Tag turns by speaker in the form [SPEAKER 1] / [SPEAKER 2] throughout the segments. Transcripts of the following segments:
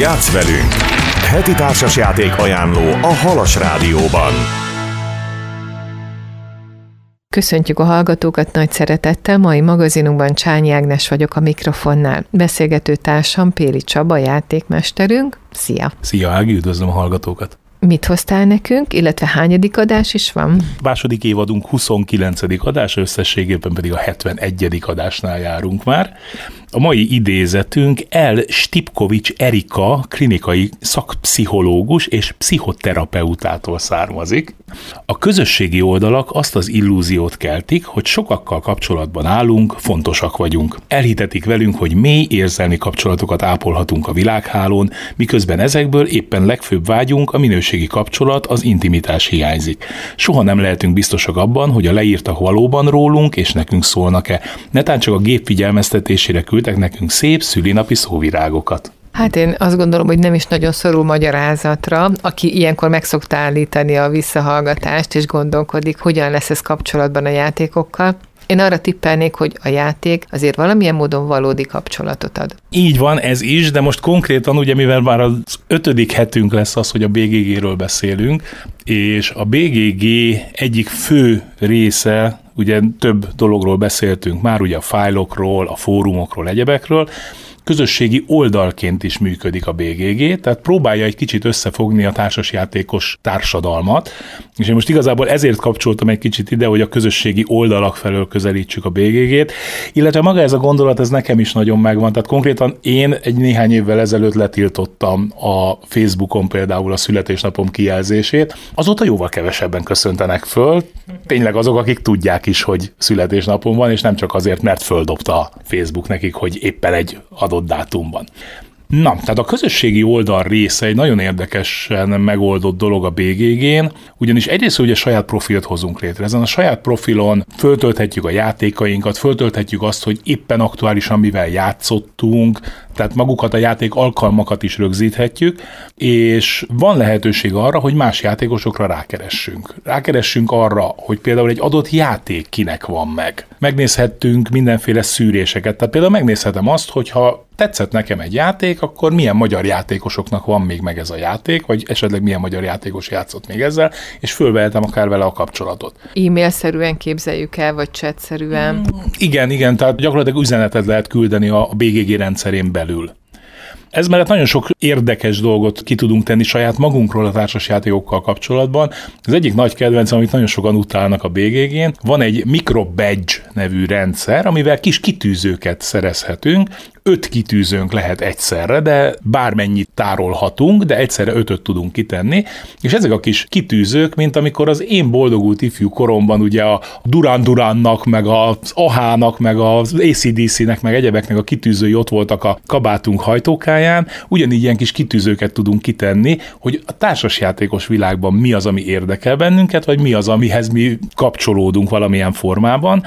[SPEAKER 1] Játsz velünk! Heti társasjáték ajánló a Halas Rádióban.
[SPEAKER 2] Köszöntjük a hallgatókat nagy szeretettel, mai magazinunkban Csányi Ágnes vagyok a mikrofonnál. Beszélgető társam Péli Csaba, játékmesterünk. Szia!
[SPEAKER 3] Szia Ági, üdvözlöm a hallgatókat!
[SPEAKER 2] Mit hoztál nekünk, illetve hányadik adás is van?
[SPEAKER 3] Második évadunk 29. adás, összességében pedig a 71. adásnál járunk már. A mai idézetünk El Stipkovics Erika, klinikai szakpszichológus és pszichoterapeutától származik. A közösségi oldalak azt az illúziót keltik, hogy sokakkal kapcsolatban állunk, fontosak vagyunk. Elhitetik velünk, hogy mély érzelmi kapcsolatokat ápolhatunk a világhálón, miközben ezekből éppen legfőbb vágyunk, a minőségi kapcsolat, az intimitás hiányzik. Soha nem lehetünk biztosak abban, hogy a leírtak valóban rólunk és nekünk szólnak-e. Netán csak a gép figyelmeztetésére küldtek nekünk szép szülinapi szóvirágokat.
[SPEAKER 2] Hát én azt gondolom, hogy nem is nagyon szorul magyarázatra, aki ilyenkor meg szokta állítani a visszahallgatást, és gondolkodik, hogyan lesz ez kapcsolatban a játékokkal. Én arra tippelnék, hogy a játék azért valamilyen módon valódi kapcsolatot ad.
[SPEAKER 3] Így van, ez is, de most konkrétan ugye, mivel már az ötödik hetünk lesz az, hogy a BGG-ről beszélünk, és a BGG egyik fő része, ugye több dologról beszéltünk már, ugye a fájlokról, a fórumokról, egyebekről, közösségi oldalként is működik a BGG, tehát próbálja egy kicsit összefogni a társasjátékos társadalmat, és én most igazából ezért kapcsoltam egy kicsit ide, hogy a közösségi oldalak felől közelítsük a BGG-t, illetve maga ez a gondolat, ez nekem is nagyon megvan, tehát konkrétan én egy néhány évvel ezelőtt letiltottam a Facebookon például a születésnapom kijelzését, azóta jóval kevesebben köszöntenek föl, tényleg azok, akik tudják is, hogy születésnapom van, és nem csak azért, mert földobta a Facebook nekik, hogy éppen egy adott dátumban. Na, tehát a közösségi oldal része egy nagyon érdekesen megoldott dolog a BGG-n, ugyanis egyrészt ugye saját profilt hozunk létre. Ezen a saját profilon föltölthetjük a játékainkat, föltölthetjük azt, hogy éppen aktuálisan mivel játszottunk, tehát magukat a játék alkalmakat is rögzíthetjük, és van lehetőség arra, hogy más játékosokra rákeressünk. Rákeressünk arra, hogy például egy adott játék kinek van meg. Megnézhettünk mindenféle szűréseket, tehát például megnézhetem azt, hogyha tetszett nekem egy játék, akkor milyen magyar játékosoknak van még meg ez a játék, vagy esetleg milyen magyar játékos játszott még ezzel, és fölvehetem akár vele a kapcsolatot.
[SPEAKER 2] E-mail-szerűen képzeljük el, vagy chat-szerűen?
[SPEAKER 3] Igen, igen, tehát gyakorlatilag üzenetet lehet küldeni a BGG rendszerén belül. Ez mellett nagyon sok érdekes dolgot ki tudunk tenni saját magunkról a társasjátékokkal kapcsolatban. Az egyik nagy kedvenc, amit nagyon sokan utálnak a BGG-n, van egy Micro Badge nevű rendszer, amivel kis kitűzőket szerezhetünk, öt kitűzőnk lehet egyszerre, de bármennyit tárolhatunk, de egyszerre ötöt tudunk kitenni, és ezek a kis kitűzők, mint amikor az én boldogult ifjú koromban ugye a Duran Durannak, meg az Ahának, meg az ACDC-nek, meg egyebeknek a kitűzői ott voltak a kabátunk hajtókáján, ugyanígy ilyen kis kitűzőket tudunk kitenni, hogy a társasjátékos világban mi az, ami érdekel bennünket, vagy mi az, amihez mi kapcsolódunk valamilyen formában,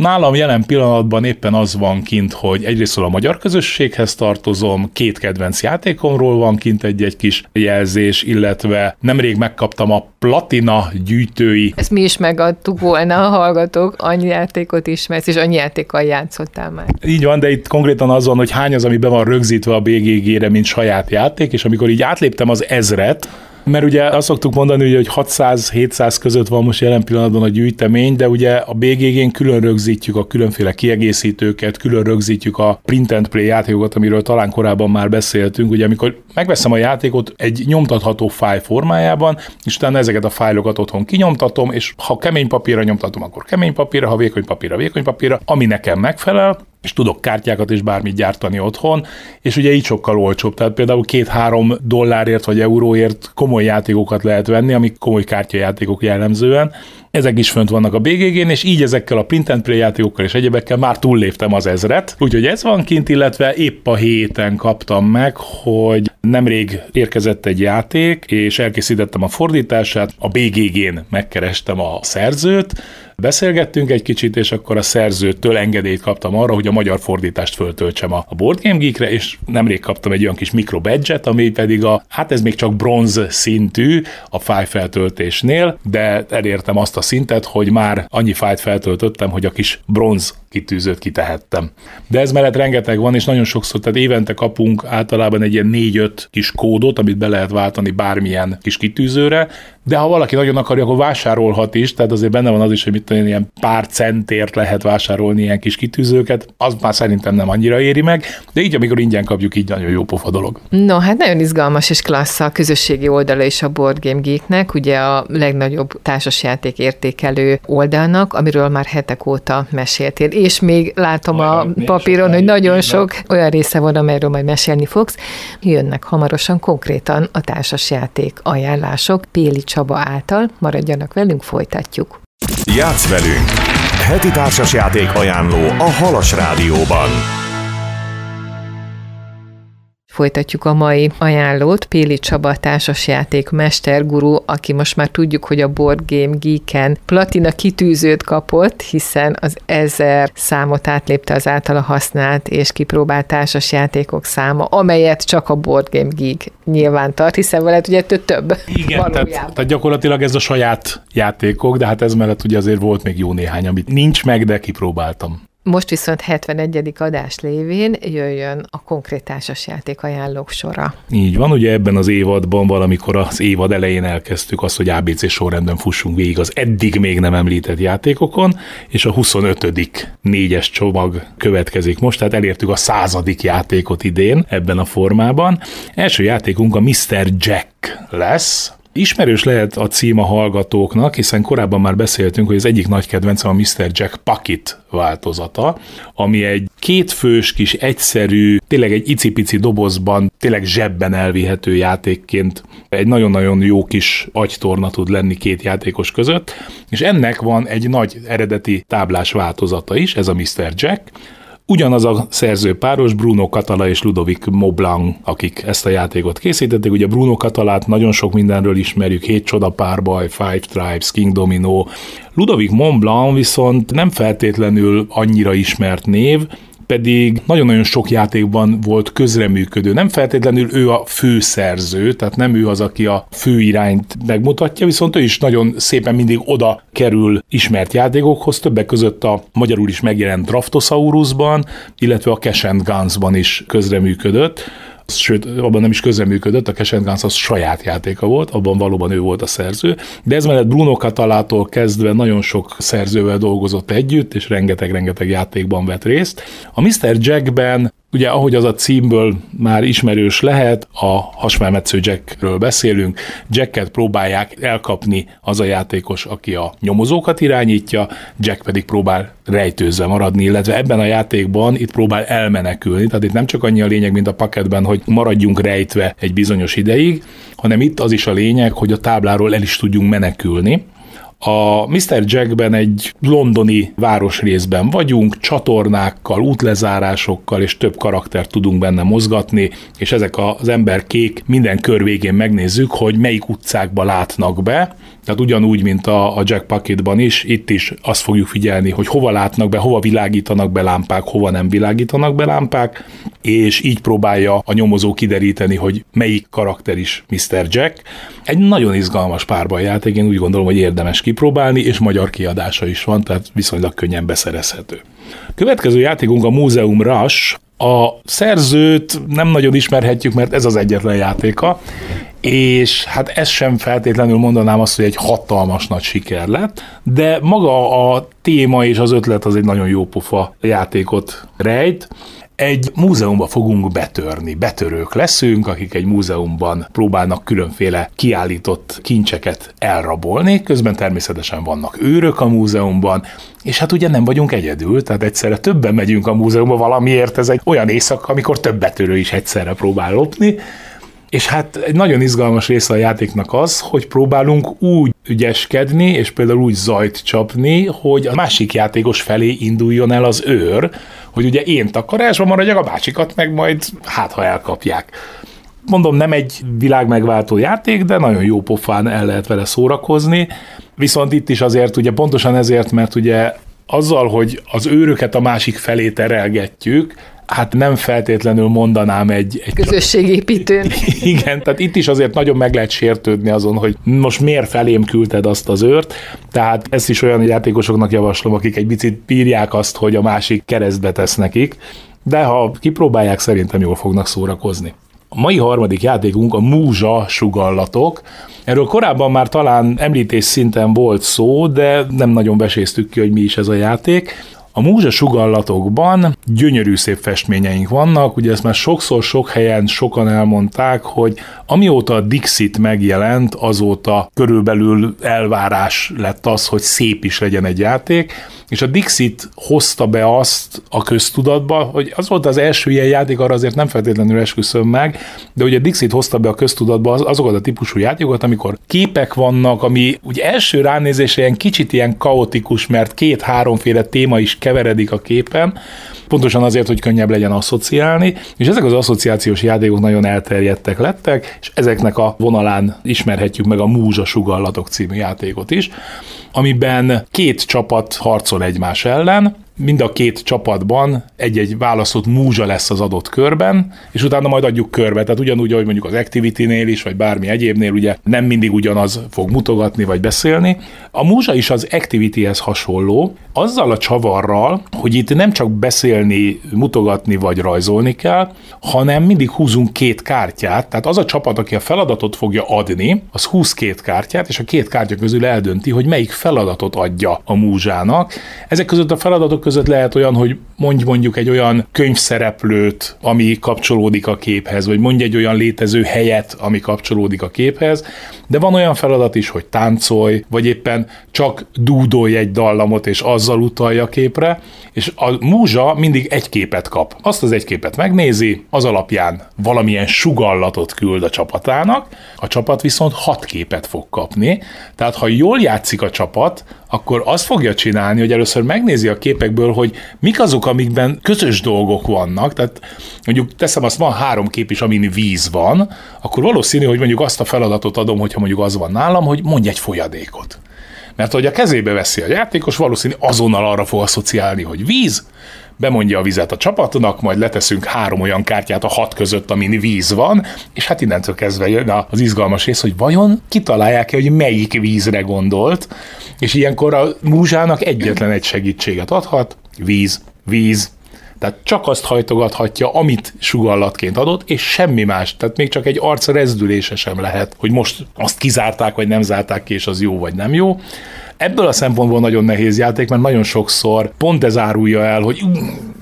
[SPEAKER 3] Nálam jelen pillanatban éppen az van kint, hogy egyrészt a magyar közösséghez tartozom, két kedvenc játékomról van kint egy-egy kis jelzés, illetve nemrég megkaptam a platina gyűjtői.
[SPEAKER 2] Ezt mi is megadtuk volna a hallgatók, annyi játékot ismersz, és annyi játékkal játszottál már.
[SPEAKER 3] Így van, de itt konkrétan az van, hogy hány az, ami be van rögzítve a BGG-re, mint saját játék, és amikor így átléptem az ezret, mert ugye azt szoktuk mondani, hogy 600-700 között van most jelen pillanatban a gyűjtemény, de ugye a BGG-n külön rögzítjük a különféle kiegészítőket, külön rögzítjük a print and play játékokat, amiről talán korábban már beszéltünk. Ugye amikor megveszem a játékot egy nyomtatható fájl formájában, és utána ezeket a fájlokat otthon kinyomtatom, és ha kemény papírra nyomtatom, akkor kemény papírra, ha vékony papírra, vékony papírra, ami nekem megfelel, és tudok kártyákat és bármit gyártani otthon, és ugye így sokkal olcsóbb. Tehát például két-három dollárért vagy euróért komoly játékokat lehet venni, amik komoly kártyajátékok jellemzően. Ezek is fönt vannak a BGG-n, és így ezekkel a print and play játékokkal és egyebekkel már túlléptem az ezret. Úgyhogy ez van kint, illetve épp a héten kaptam meg, hogy nemrég érkezett egy játék, és elkészítettem a fordítását, a BGG-n megkerestem a szerzőt, beszélgettünk egy kicsit, és akkor a szerzőtől engedélyt kaptam arra, hogy a magyar fordítást föltöltsem a Board Game Geekre, és nemrég kaptam egy olyan kis mikro badge ami pedig a, hát ez még csak bronz szintű a fáj feltöltésnél, de elértem azt a szintet, hogy már annyi fájt feltöltöttem, hogy a kis bronz kitűzőt kitehettem. De ez mellett rengeteg van, és nagyon sokszor, tehát évente kapunk általában egy ilyen 4-5 kis kódot, amit be lehet váltani bármilyen kis kitűzőre, de ha valaki nagyon akarja, akkor vásárolhat is, tehát azért benne van az is, hogy mit tudom, ilyen pár centért lehet vásárolni ilyen kis kitűzőket, az már szerintem nem annyira éri meg, de így, amikor ingyen kapjuk, így nagyon jó pofa dolog.
[SPEAKER 2] No, hát nagyon izgalmas és klassz a közösségi oldala is a Board Game Geeknek, ugye a legnagyobb társasjáték értékelő oldalnak, amiről már hetek óta meséltél, és még látom Olyan, a papíron, hogy nagyon sok olyan része van, amelyről majd mesélni fogsz. Jönnek hamarosan konkrétan a társasjáték ajánlások Péli Csaba által. Maradjanak velünk, folytatjuk.
[SPEAKER 1] Játsz velünk! Heti társasjáték ajánló a Halas Rádióban.
[SPEAKER 2] Folytatjuk a mai ajánlót. Péli Csaba társasjáték mesterguru, aki most már tudjuk, hogy a Board Game Geeken platina kitűzőt kapott, hiszen az ezer számot átlépte az általa használt és kipróbált társasjátékok száma, amelyet csak a Board Game Geek nyilván tart, hiszen veled ugye több.
[SPEAKER 3] Igen, tehát, tehát, gyakorlatilag ez a saját játékok, de hát ez mellett ugye azért volt még jó néhány, amit nincs meg, de kipróbáltam.
[SPEAKER 2] Most viszont 71. adás lévén jöjjön a konkrét társasjáték ajánlók sora.
[SPEAKER 3] Így van, ugye ebben az évadban valamikor az évad elején elkezdtük azt, hogy ABC sorrendben fussunk végig az eddig még nem említett játékokon, és a 25. négyes csomag következik most, tehát elértük a századik játékot idén ebben a formában. Első játékunk a Mr. Jack lesz, Ismerős lehet a cím a hallgatóknak, hiszen korábban már beszéltünk, hogy az egyik nagy kedvencem a Mr. Jack Pocket változata, ami egy kétfős kis egyszerű, tényleg egy icipici dobozban, tényleg zsebben elvihető játékként egy nagyon-nagyon jó kis agytorna tud lenni két játékos között, és ennek van egy nagy eredeti táblás változata is, ez a Mr. Jack, Ugyanaz a szerző páros, Bruno Catala és Ludovic Moblanc, akik ezt a játékot készítették. Ugye Bruno Catalát nagyon sok mindenről ismerjük, Hét csodapárbaj, Five Tribes, King Domino. Ludovic Montblanc viszont nem feltétlenül annyira ismert név, pedig nagyon-nagyon sok játékban volt közreműködő. Nem feltétlenül ő a főszerző, tehát nem ő az, aki a fő irányt megmutatja, viszont ő is nagyon szépen mindig oda kerül ismert játékokhoz, többek között a magyarul is megjelent Draftosaurusban, illetve a Cash and Guns-ban is közreműködött sőt, abban nem is közreműködött, a Cash Guns az saját játéka volt, abban valóban ő volt a szerző, de ez mellett Bruno Catalától kezdve nagyon sok szerzővel dolgozott együtt, és rengeteg-rengeteg játékban vett részt. A Mr. Jackben Ugye, ahogy az a címből már ismerős lehet, a hasmelmetsző Jackről beszélünk. Jacket próbálják elkapni az a játékos, aki a nyomozókat irányítja, Jack pedig próbál rejtőzve maradni, illetve ebben a játékban itt próbál elmenekülni, tehát itt nem csak annyi a lényeg, mint a paketben, hogy maradjunk rejtve egy bizonyos ideig, hanem itt az is a lényeg, hogy a tábláról el is tudjunk menekülni. A Mr. Jackben egy londoni városrészben vagyunk, csatornákkal, útlezárásokkal és több karakter tudunk benne mozgatni, és ezek az ember kék minden kör végén megnézzük, hogy melyik utcákba látnak be, tehát ugyanúgy, mint a, a Jack Pocketban is, itt is azt fogjuk figyelni, hogy hova látnak be, hova világítanak be lámpák, hova nem világítanak be lámpák, és így próbálja a nyomozó kideríteni, hogy melyik karakter is Mr. Jack. Egy nagyon izgalmas párbaj játék, én úgy gondolom, hogy érdemes kipróbálni, és magyar kiadása is van, tehát viszonylag könnyen beszerezhető. Következő játékunk a Múzeum Rush, a szerzőt nem nagyon ismerhetjük, mert ez az egyetlen játéka, és hát ez sem feltétlenül mondanám azt, hogy egy hatalmas nagy siker lett, de maga a téma és az ötlet az egy nagyon jó pofa játékot rejt. Egy múzeumba fogunk betörni, betörők leszünk, akik egy múzeumban próbálnak különféle kiállított kincseket elrabolni, közben természetesen vannak őrök a múzeumban, és hát ugye nem vagyunk egyedül, tehát egyszerre többen megyünk a múzeumba valamiért, ez egy olyan éjszaka, amikor több betörő is egyszerre próbál lopni, és hát egy nagyon izgalmas része a játéknak az, hogy próbálunk úgy ügyeskedni, és például úgy zajt csapni, hogy a másik játékos felé induljon el az őr, hogy ugye én takarásban maradjak, a másikat meg majd hát, ha elkapják mondom, nem egy világ megváltó játék, de nagyon jó pofán el lehet vele szórakozni. Viszont itt is azért, ugye pontosan ezért, mert ugye azzal, hogy az őröket a másik felé terelgetjük, hát nem feltétlenül mondanám egy... egy
[SPEAKER 2] Közösségépítőn.
[SPEAKER 3] Igen, tehát itt is azért nagyon meg lehet sértődni azon, hogy most miért felém küldted azt az őrt, tehát ezt is olyan játékosoknak javaslom, akik egy picit bírják azt, hogy a másik keresztbe tesz nekik, de ha kipróbálják, szerintem jól fognak szórakozni. A mai harmadik játékunk a múzsa sugallatok. Erről korábban már talán említés szinten volt szó, de nem nagyon beséztük ki, hogy mi is ez a játék. A múzsa sugallatokban gyönyörű szép festményeink vannak, ugye ezt már sokszor sok helyen sokan elmondták, hogy amióta a Dixit megjelent, azóta körülbelül elvárás lett az, hogy szép is legyen egy játék, és a Dixit hozta be azt a köztudatba, hogy az volt az első ilyen játék, arra azért nem feltétlenül esküszöm meg, de ugye a Dixit hozta be a köztudatba azokat a típusú játékokat, amikor képek vannak, ami ugye első ránézésre ilyen kicsit ilyen kaotikus, mert két-háromféle téma is keveredik a képen, pontosan azért, hogy könnyebb legyen asszociálni, és ezek az asszociációs játékok nagyon elterjedtek lettek, és ezeknek a vonalán ismerhetjük meg a Múzsa Sugallatok című játékot is, amiben két csapat harcol egymás ellen, mind a két csapatban egy-egy választott múzsa lesz az adott körben, és utána majd adjuk körbe. Tehát ugyanúgy, ahogy mondjuk az Activity-nél is, vagy bármi egyébnél, ugye nem mindig ugyanaz fog mutogatni, vagy beszélni. A múzsa is az Activity-hez hasonló, azzal a csavarral, hogy itt nem csak beszélni, mutogatni vagy rajzolni kell, hanem mindig húzunk két kártyát, tehát az a csapat, aki a feladatot fogja adni, az húz két kártyát, és a két kártya közül eldönti, hogy melyik feladatot adja a múzsának. Ezek között a feladatok lehet olyan, hogy mondj mondjuk egy olyan könyvszereplőt, ami kapcsolódik a képhez, vagy mondj egy olyan létező helyet, ami kapcsolódik a képhez, de van olyan feladat is, hogy táncolj, vagy éppen csak dúdolj egy dallamot, és azzal utalja a képre, és a múzsa mindig egy képet kap. Azt az egy képet megnézi, az alapján valamilyen sugallatot küld a csapatának, a csapat viszont hat képet fog kapni, tehát ha jól játszik a csapat, akkor azt fogja csinálni, hogy először megnézi a képekből, hogy mik azok, amikben közös dolgok vannak, tehát mondjuk teszem azt, van három kép is, amin víz van, akkor valószínű, hogy mondjuk azt a feladatot adom, hogyha mondjuk az van nálam, hogy mondj egy folyadékot. Mert hogy a kezébe veszi a játékos, valószínű azonnal arra fog asszociálni, hogy víz, bemondja a vizet a csapatnak, majd leteszünk három olyan kártyát a hat között, amin víz van, és hát innentől kezdve jön az izgalmas rész, hogy vajon kitalálják-e, hogy melyik vízre gondolt, és ilyenkor a múzsának egyetlen egy segítséget adhat, víz, víz, tehát csak azt hajtogathatja, amit sugallatként adott, és semmi más. Tehát még csak egy arc rezdülése sem lehet, hogy most azt kizárták, vagy nem zárták ki, és az jó, vagy nem jó. Ebből a szempontból nagyon nehéz játék, mert nagyon sokszor pont ez árulja el, hogy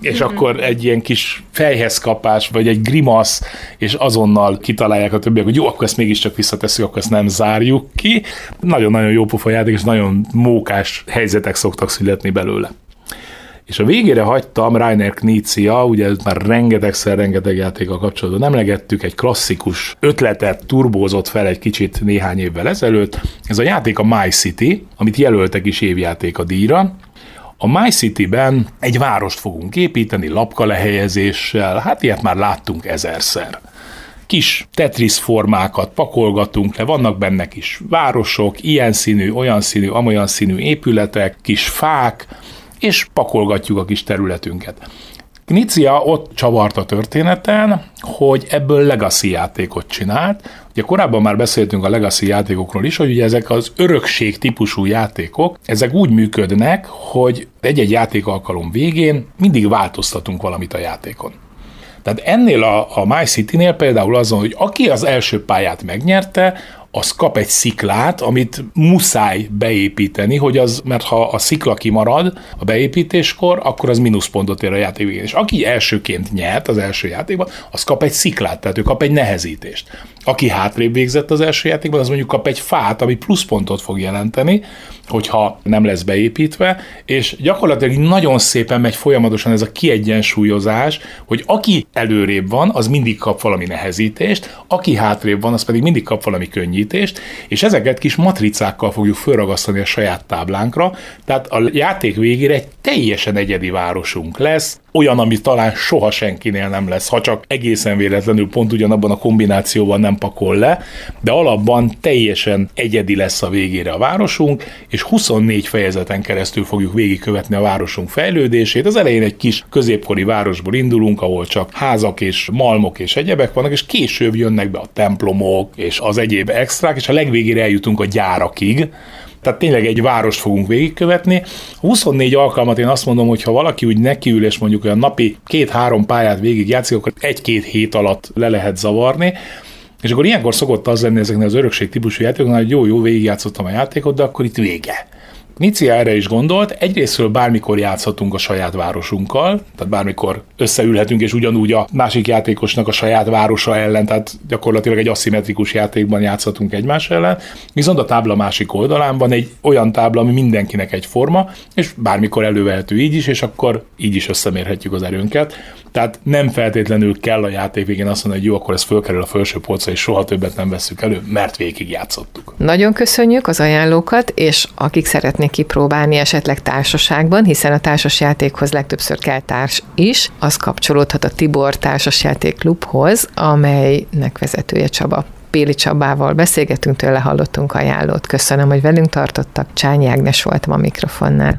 [SPEAKER 3] és akkor egy ilyen kis fejhez kapás, vagy egy grimasz, és azonnal kitalálják a többiek, hogy jó, akkor ezt mégiscsak visszateszünk, akkor ezt nem zárjuk ki. Nagyon-nagyon jó pofa játék, és nagyon mókás helyzetek szoktak születni belőle. És a végére hagytam Rainer Knizia, ugye ez már rengetegszer, rengeteg játékkal kapcsolatban emlegettük, egy klasszikus ötletet turbózott fel egy kicsit néhány évvel ezelőtt. Ez a játék a My City, amit jelöltek is évjáték a díjra. A My City-ben egy várost fogunk építeni lapka lehelyezéssel, hát ilyet már láttunk ezerszer kis Tetris formákat pakolgatunk le, vannak benne kis városok, ilyen színű, olyan színű, amolyan színű épületek, kis fák, és pakolgatjuk a kis területünket. Knicia ott csavart a történeten, hogy ebből legacy játékot csinált. Ugye korábban már beszéltünk a legacy játékokról is, hogy ugye ezek az örökség típusú játékok, ezek úgy működnek, hogy egy-egy játékalkalom végén mindig változtatunk valamit a játékon. Tehát ennél a, a My City-nél például azon, hogy aki az első pályát megnyerte, az kap egy sziklát, amit muszáj beépíteni, hogy az, mert ha a szikla kimarad a beépítéskor, akkor az mínuszpontot ér a játék végén. És aki elsőként nyert az első játékban, az kap egy sziklát, tehát ő kap egy nehezítést. Aki hátrébb végzett az első játékban, az mondjuk kap egy fát, ami pluszpontot fog jelenteni, hogyha nem lesz beépítve, és gyakorlatilag nagyon szépen megy folyamatosan ez a kiegyensúlyozás, hogy aki előrébb van, az mindig kap valami nehezítést, aki hátrébb van, az pedig mindig kap valami könnyítést, és ezeket kis matricákkal fogjuk fölragasztani a saját táblánkra, tehát a játék végére egy teljesen egyedi városunk lesz, olyan, ami talán soha senkinél nem lesz, ha csak egészen véletlenül pont ugyanabban a kombinációban nem pakol le, de alapban teljesen egyedi lesz a végére a városunk, és 24 fejezeten keresztül fogjuk végigkövetni a városunk fejlődését. Az elején egy kis középkori városból indulunk, ahol csak házak és malmok és egyebek vannak, és később jönnek be a templomok és az egyéb extrák, és a legvégére eljutunk a gyárakig, tehát tényleg egy várost fogunk végigkövetni. 24 alkalmat én azt mondom, hogy ha valaki úgy nekiül, és mondjuk olyan napi két-három pályát végigjátszik, akkor egy-két hét alatt le lehet zavarni. És akkor ilyenkor szokott az lenni ezeknél az örökség típusú játékoknál, hogy jó-jó végigjátszottam a játékot, de akkor itt vége. Nicia erre is gondolt, egyrésztről bármikor játszhatunk a saját városunkkal, tehát bármikor összeülhetünk, és ugyanúgy a másik játékosnak a saját városa ellen, tehát gyakorlatilag egy aszimmetrikus játékban játszhatunk egymás ellen, viszont a tábla másik oldalán van egy olyan tábla, ami mindenkinek egyforma, és bármikor elővehető így is, és akkor így is összemérhetjük az erőnket. Tehát nem feltétlenül kell a játék végén azt mondani, hogy jó, akkor ez fölkerül a felső polcra, és soha többet nem veszük elő, mert végig játszottuk.
[SPEAKER 2] Nagyon köszönjük az ajánlókat, és akik szeretnék kipróbálni esetleg társaságban, hiszen a társasjátékhoz legtöbbször kell társ is, az kapcsolódhat a Tibor Társasjáték Klubhoz, amelynek vezetője Csaba. Péli Csabával beszélgetünk, tőle hallottunk ajánlót. Köszönöm, hogy velünk tartottak. Csányi Ágnes voltam a mikrofonnál.